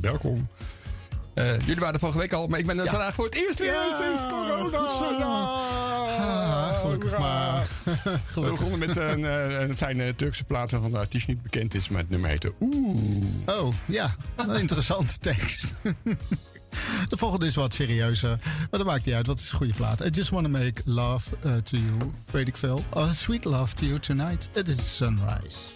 Welkom. Uh, jullie waren er vorige week al, maar ik ben er vandaag voor het eerst weer ja, sinds corona. Ja. Ah, gelukkig maar. gelukkig. We begonnen met een, eh, een, fijne Turkse plaat waarvan de artiest niet bekend is, maar het nummer heette Oeh. Oh, ja. Een interessante tekst. De volgende is wat serieuzer, maar dat maakt niet uit. Wat is een goede plaat? I just want to make love uh, to you, weet ik veel. Oh, sweet love to you tonight. It is sunrise.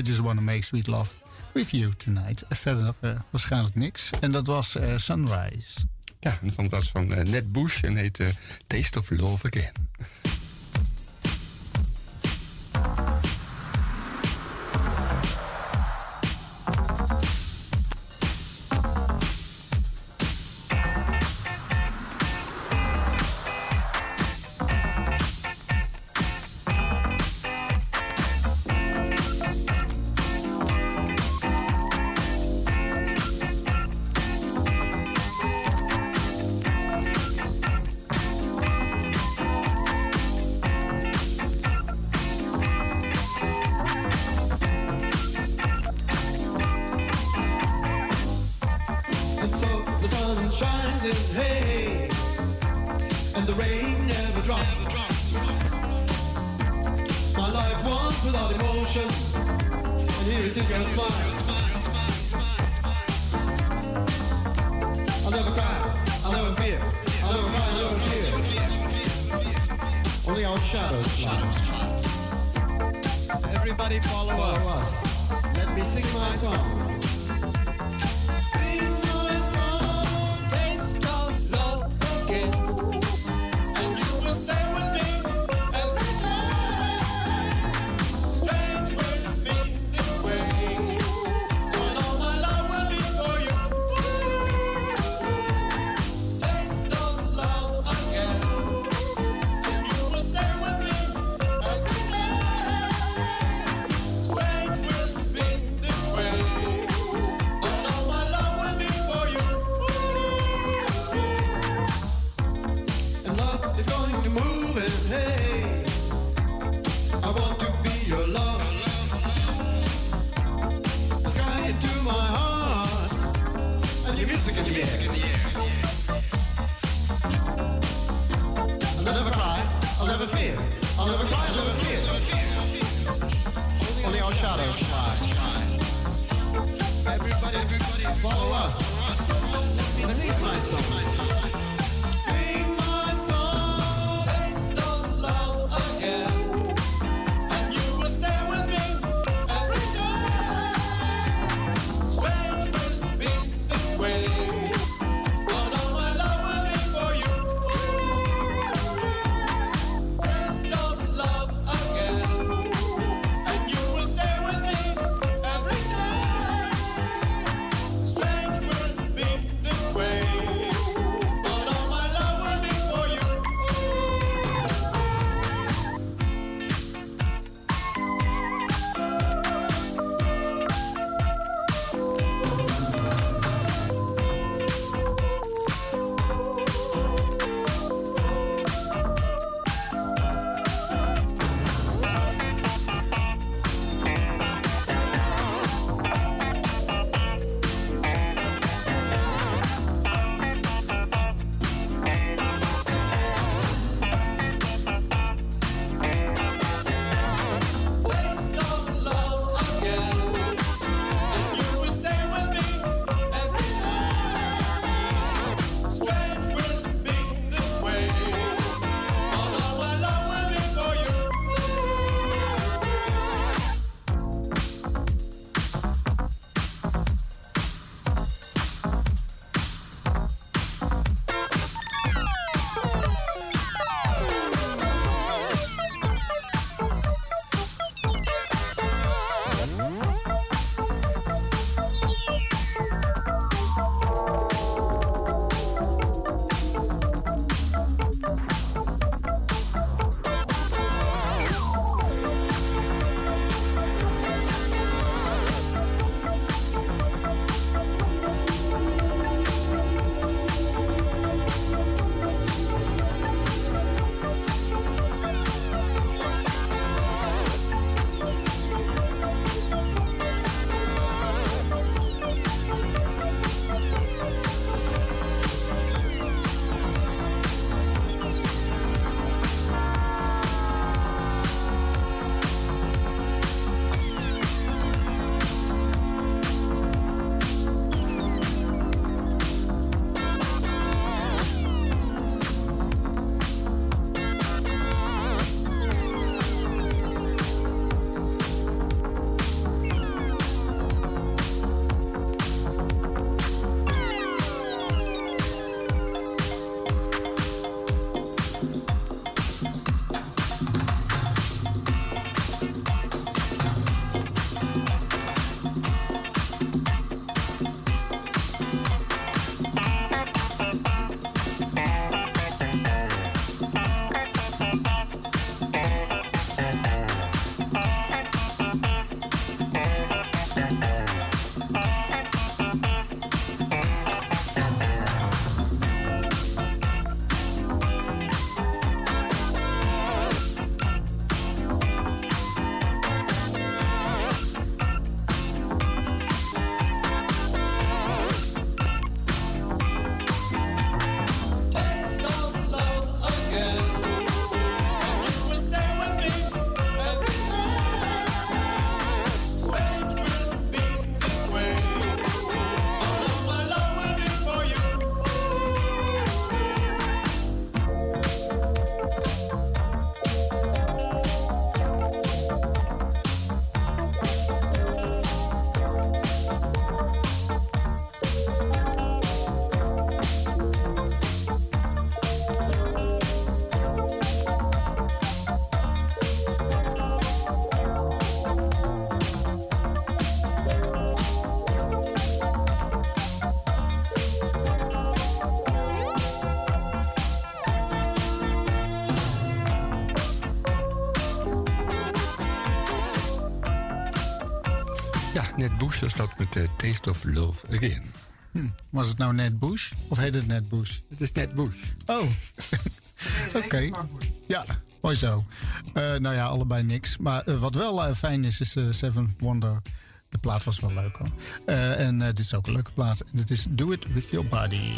I Just Wanna Make Sweet Love With You Tonight. Verder uh, waarschijnlijk niks. En dat was uh, Sunrise. Ja, van, dat was van Ned Bush en heet Taste of Love Again. Ja, net Bush was dat met uh, Taste of Love Again. Hm. Was het nou net Bush of heet het net Bush? Het is net Bush. Oh, oké. Ja, mooi zo. Uh, nou ja, allebei niks. Maar uh, wat wel uh, fijn is, is Seven Wonder. De plaat was wel leuk hoor. en dit is ook een leuke plaat. En dit is Do It With Your Body.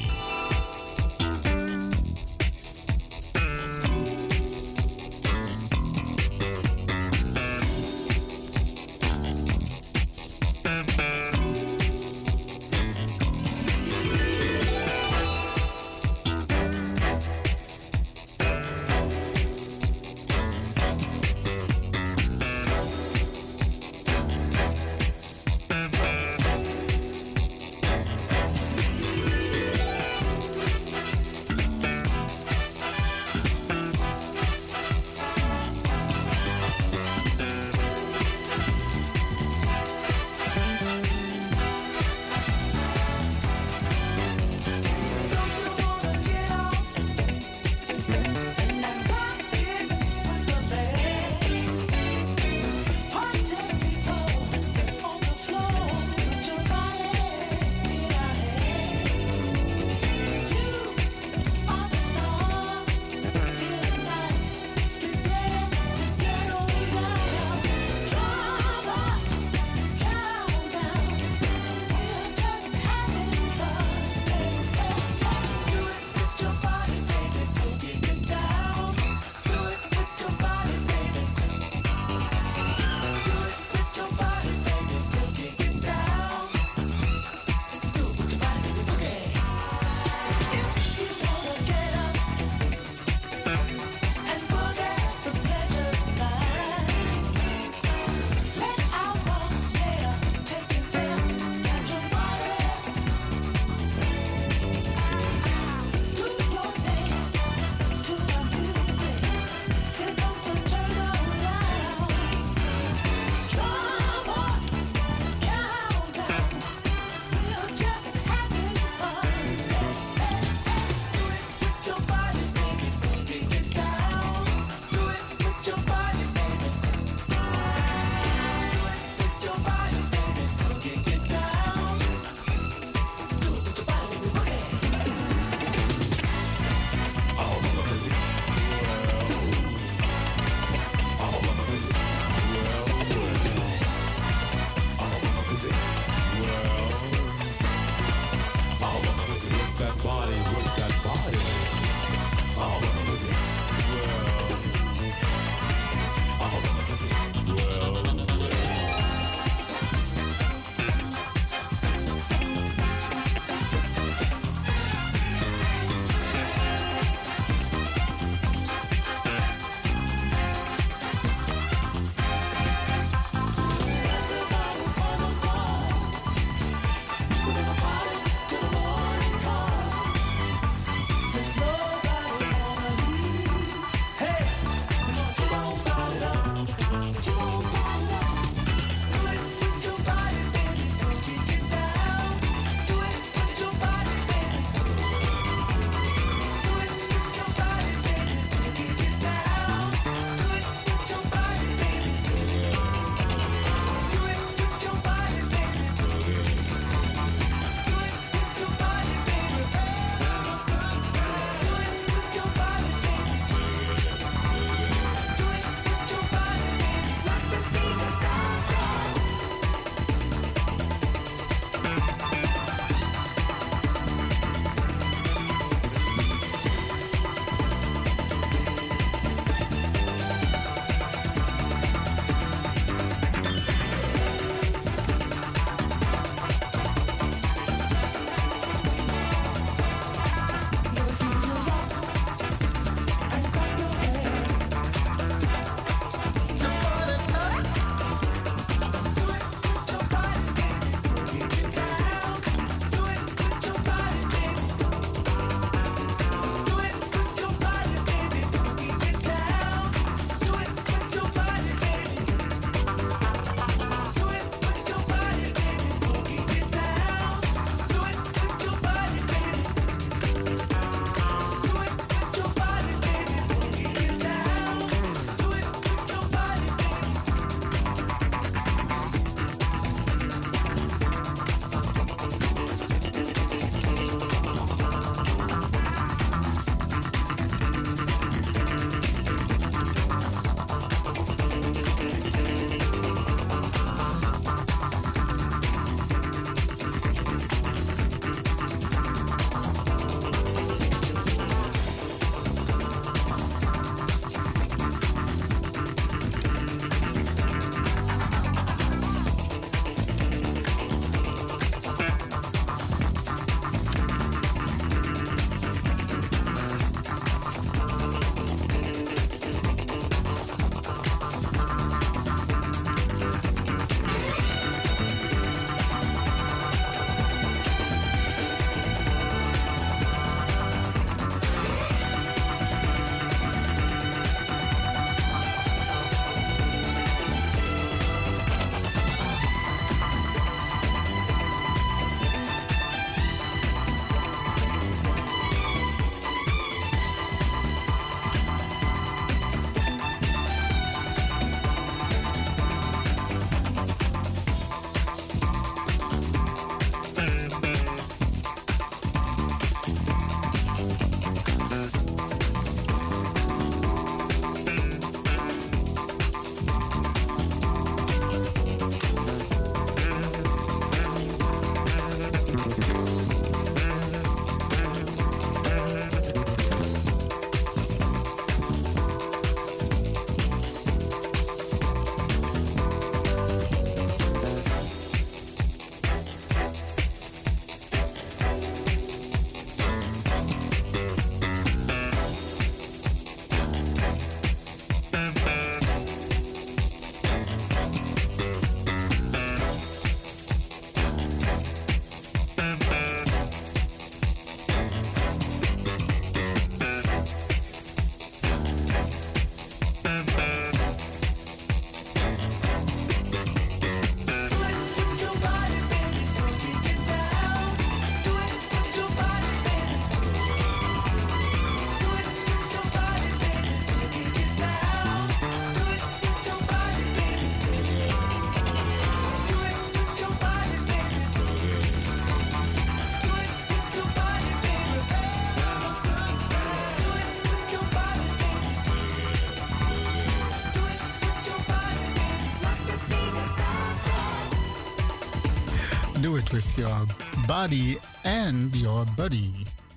With Your Body and Your Buddy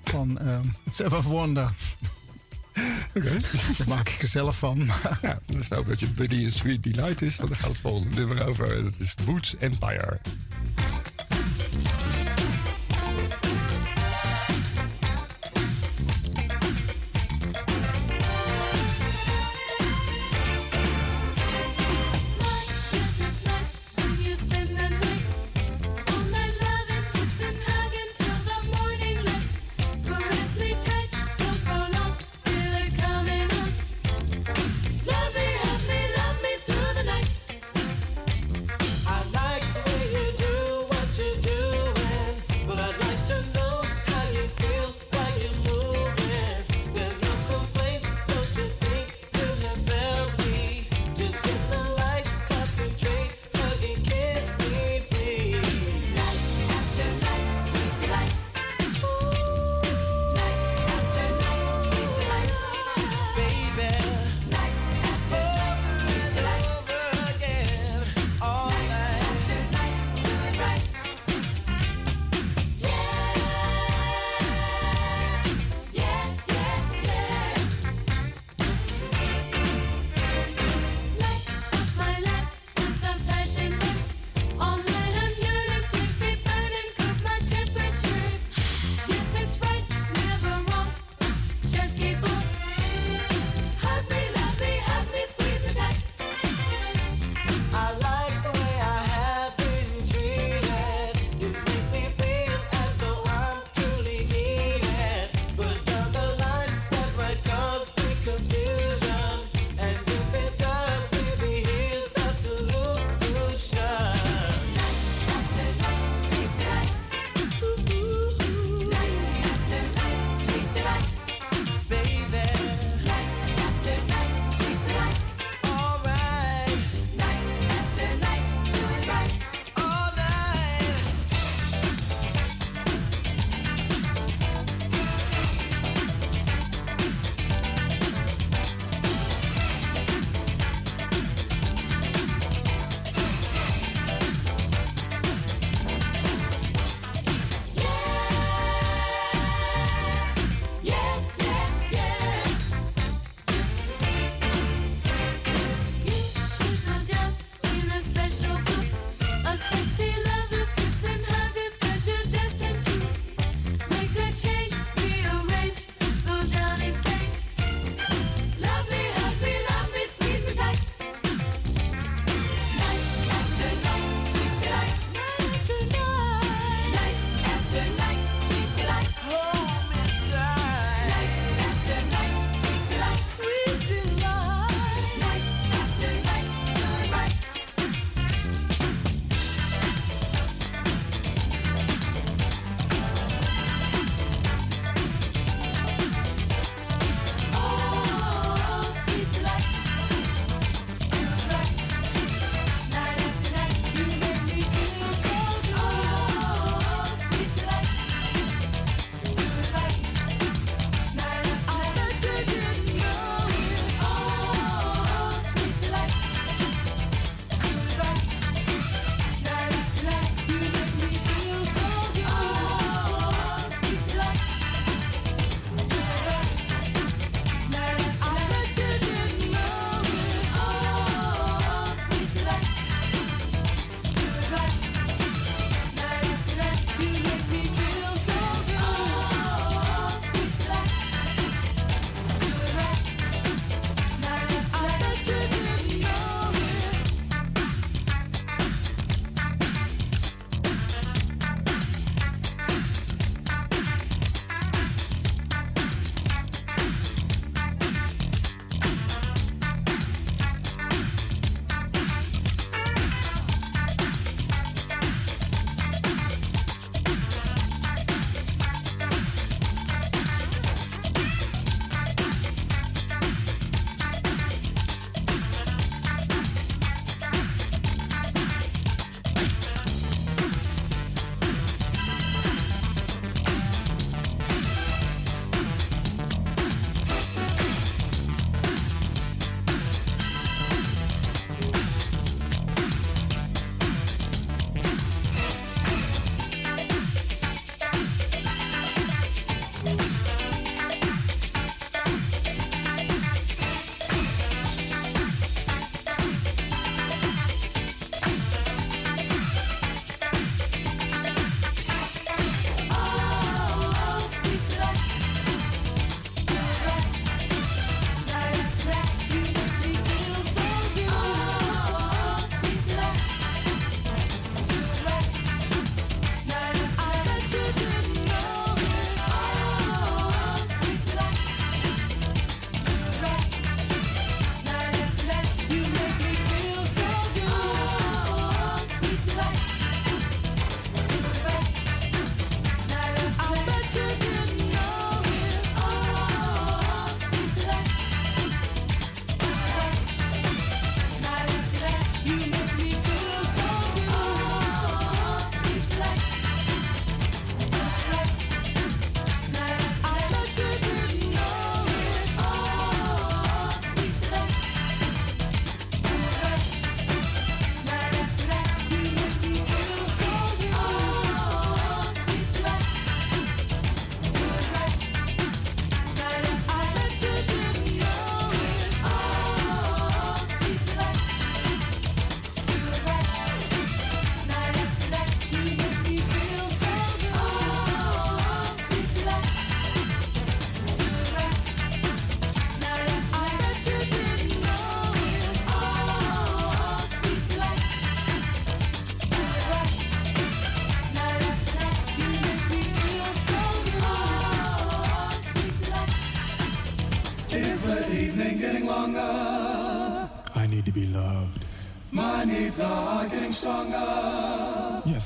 van um, Seven Wonder. Oké. Okay. Daar maak ik er zelf van. ja, dat is nou een beetje Buddy en Sweet Delight is. Want daar gaat het volgende nummer over. Dat is Woods Empire.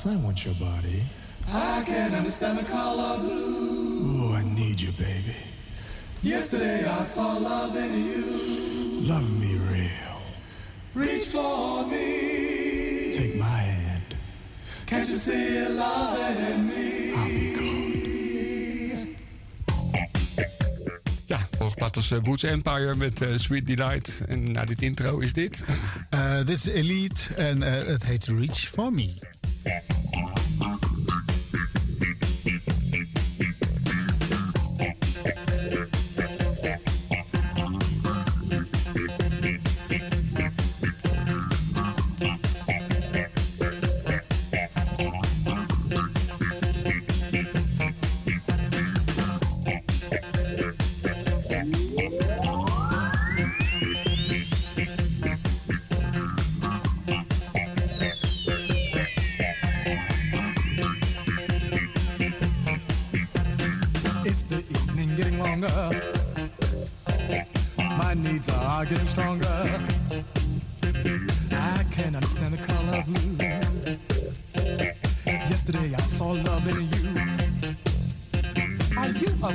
Stronger. Yes, I want your body. I can't understand the color blue. Oh, I need you, baby. Yesterday I saw love in you. Love me real. Reach for me. Take my hand. Can't you see love in me? I'll be good. Ja, volgens plaat als uh, Woods Empire met uh, Sweet Delight. En na dit intro is dit. Uh, dit is Elite en het heet Reach For Me. Yeah.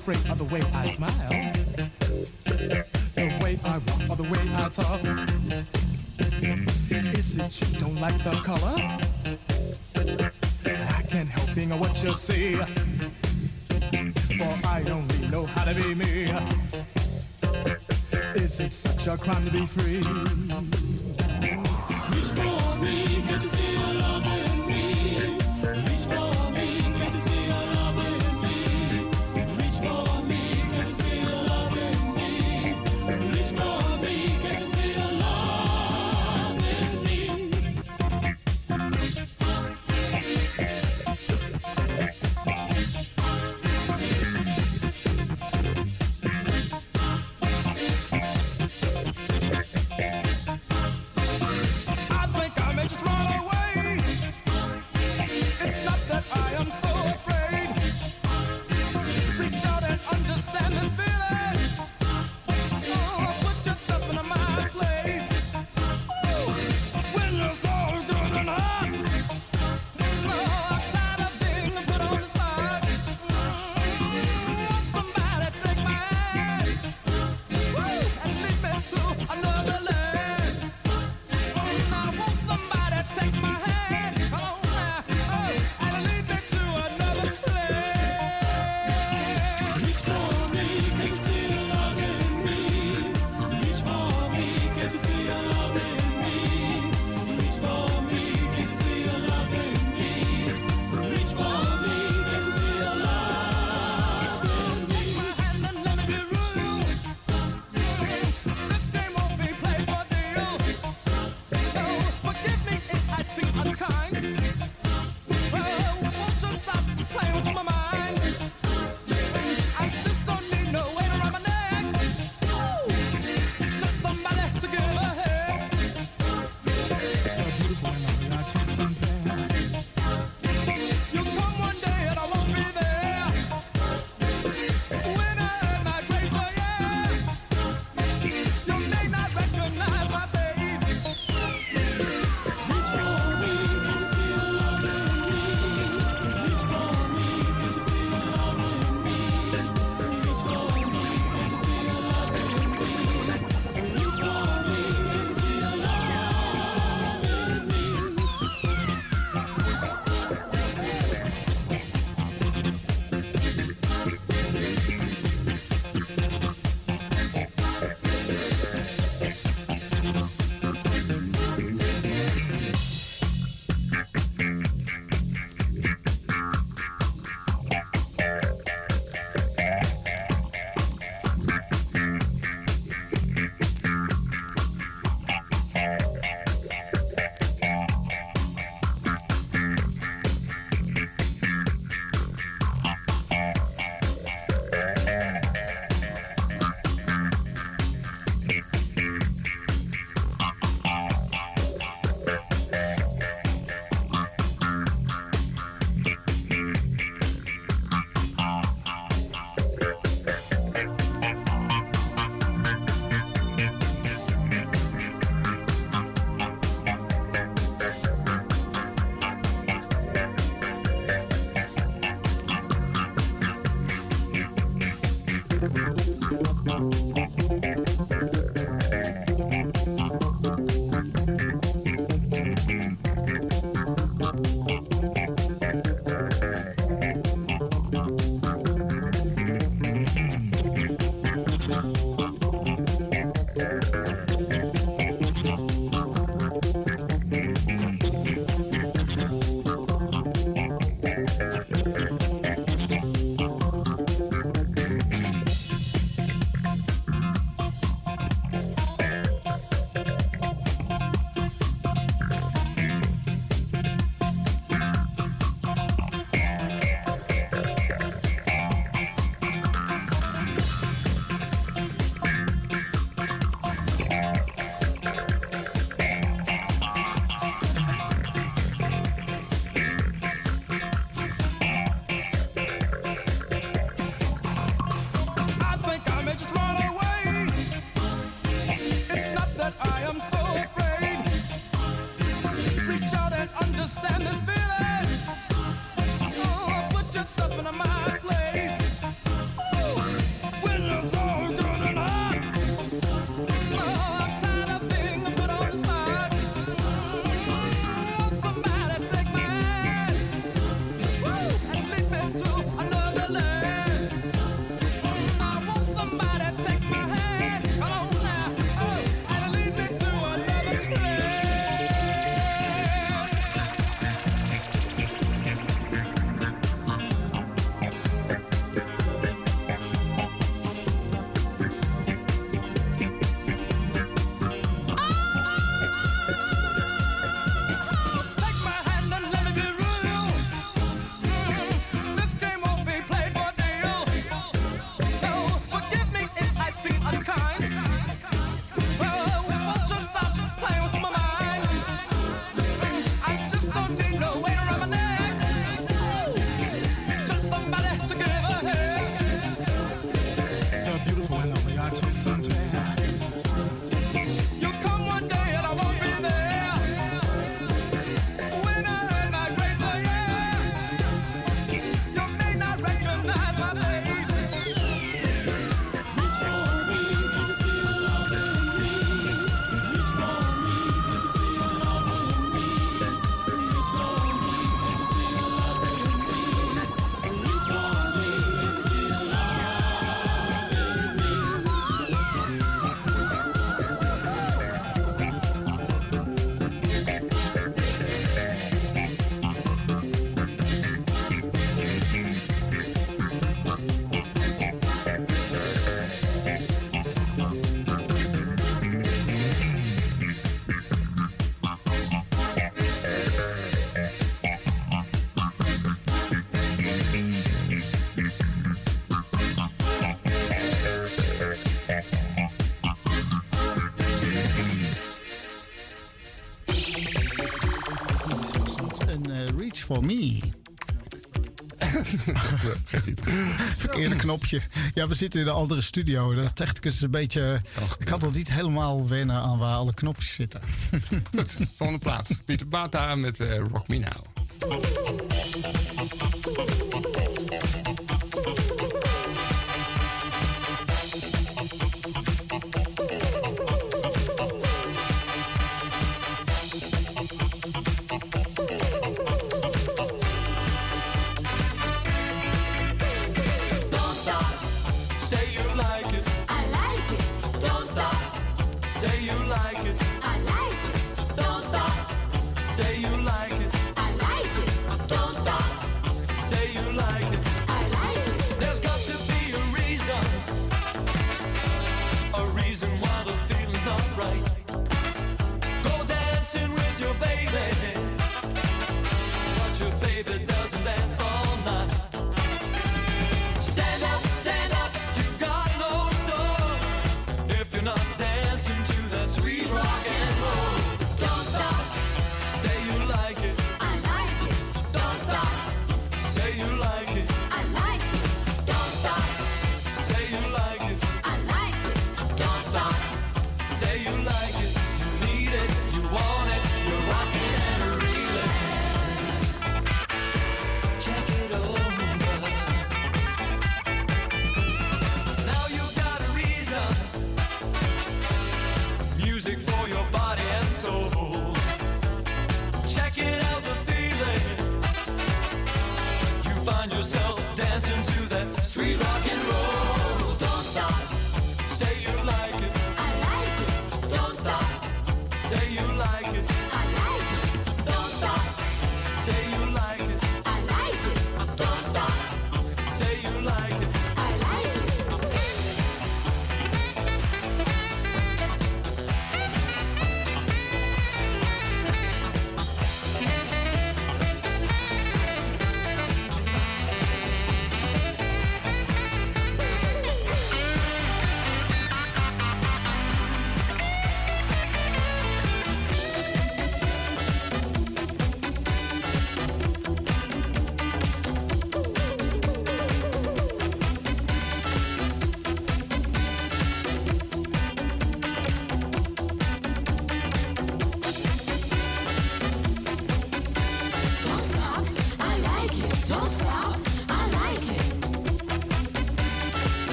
afraid of the way I smile, the way I walk, or the way I talk. Is it you don't like the color? I can't help being what you see, for I only know how to be me. Is it such a crime to be free? for me. Verkeerde knopje. Ja, we zitten in de andere studio. Dat technicus eens een beetje. Ik kan toch niet helemaal wennen aan waar alle knopjes zitten. Goed, volgende plaats. Pieter Bata met eh, Rock Me Now.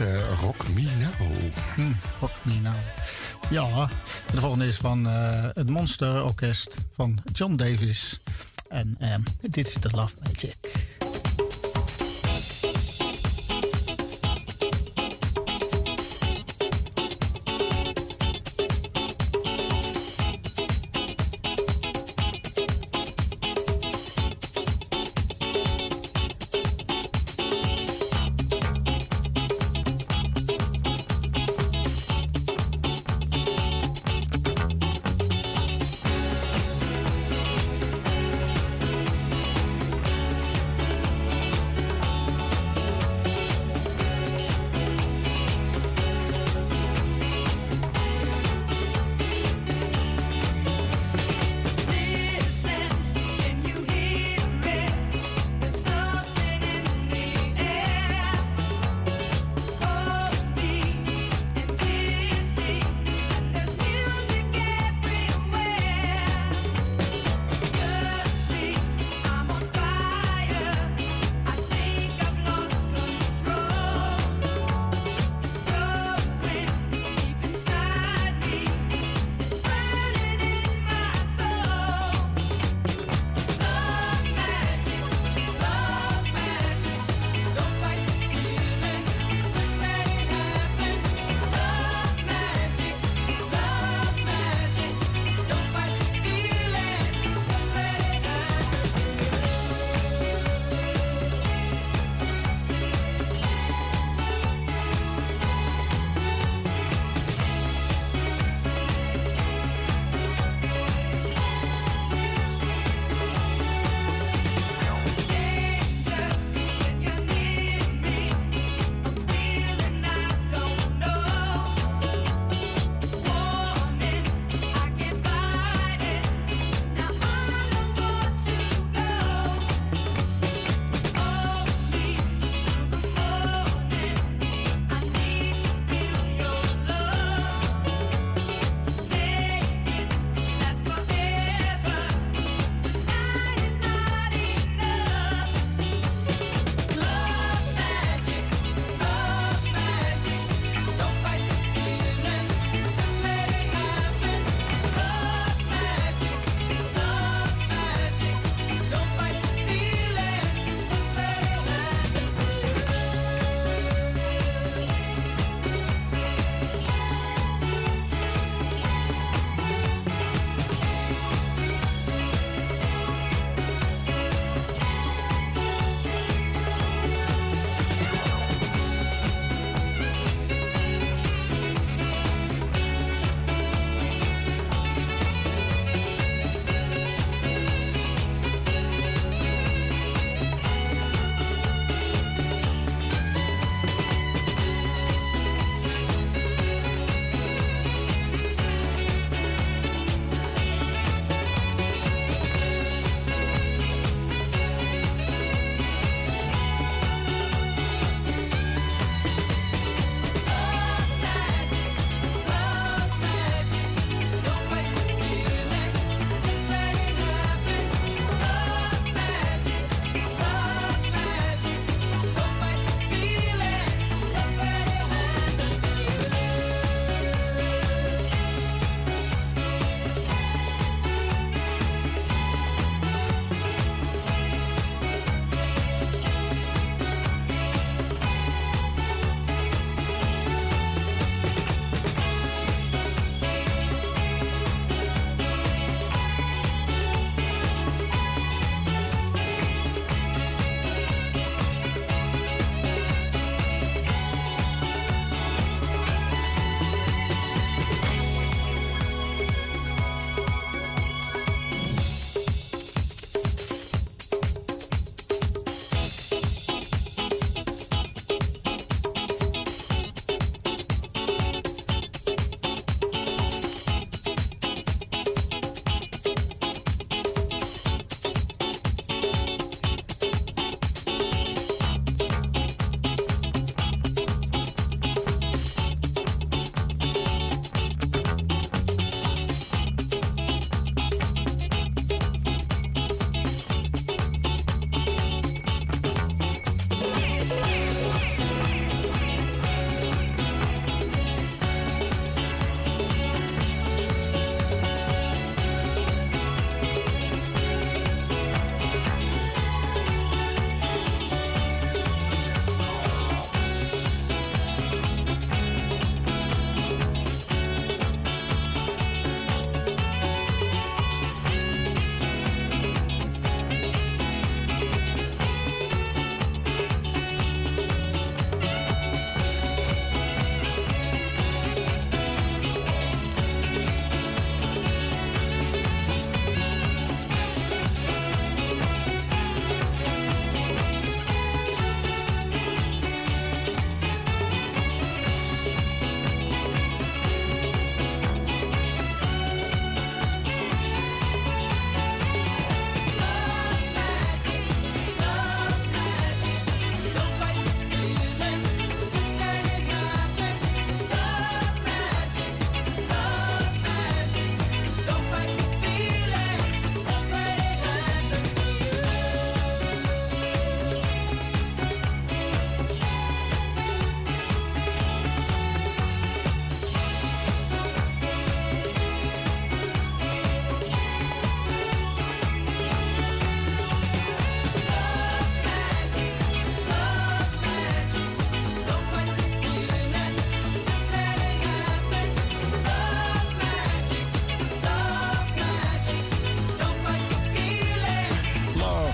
Eh, Rock Me Now. Hmm, Rock Me Now. Ja, de volgende is van eh, het Monster Orkest van John Davis. En eh, dit is de Love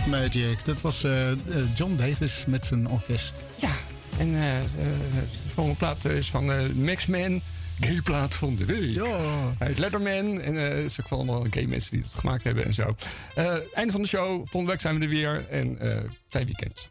Magic. Dat was eh, eh, John Davis met zijn orkest. Ja, en eh, eh, de volgende plaat is van eh Max Man. Gay plaat van de week. Ja. Hij is Letterman en het is ook allemaal gay mensen die het gemaakt hebben en zo. Einde van de show. Volgende week zijn we er weer. En fijn weekend.